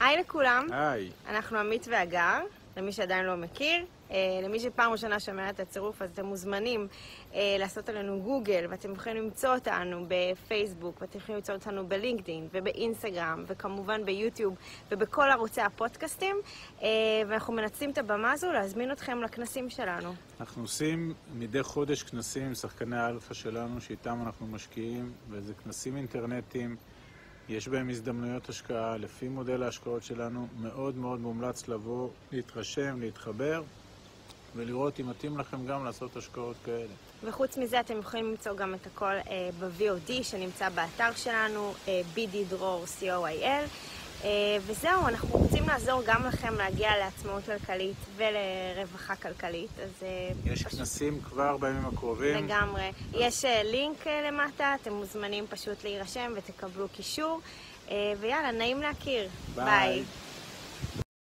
היי לכולם, היי. אנחנו עמית והגר, למי שעדיין לא מכיר. אה, למי שפעם ראשונה שומע את הצירוף, אז אתם מוזמנים אה, לעשות עלינו גוגל, ואתם יכולים למצוא אותנו בפייסבוק, ואתם יכולים למצוא אותנו בלינקדאין, ובאינסטגרם, וכמובן ביוטיוב, ובכל ערוצי הפודקאסטים. אה, ואנחנו מנצלים את הבמה הזו להזמין אתכם לכנסים שלנו. אנחנו עושים מדי חודש כנסים עם שחקני האלפא שלנו, שאיתם אנחנו משקיעים, וזה כנסים אינטרנטיים. יש בהם הזדמנויות השקעה, לפי מודל ההשקעות שלנו, מאוד מאוד מומלץ לבוא, להתרשם, להתחבר, ולראות אם מתאים לכם גם לעשות השקעות כאלה. וחוץ מזה אתם יכולים למצוא גם את הכל אה, ב-VOD שנמצא באתר שלנו, אה, bddror.co.il. אה, וזהו, אנחנו רוצים לעזור גם לכם להגיע לעצמאות כלכלית ולרווחה כלכלית, אז... אה, יש פשוט- כנסים כבר בימים הקרובים. לגמרי. יש אה, לינק אה, למטה, אתם מוזמנים פשוט להירשם ותקבלו קישור. אה, ויאללה, נעים להכיר. ביי. ביי.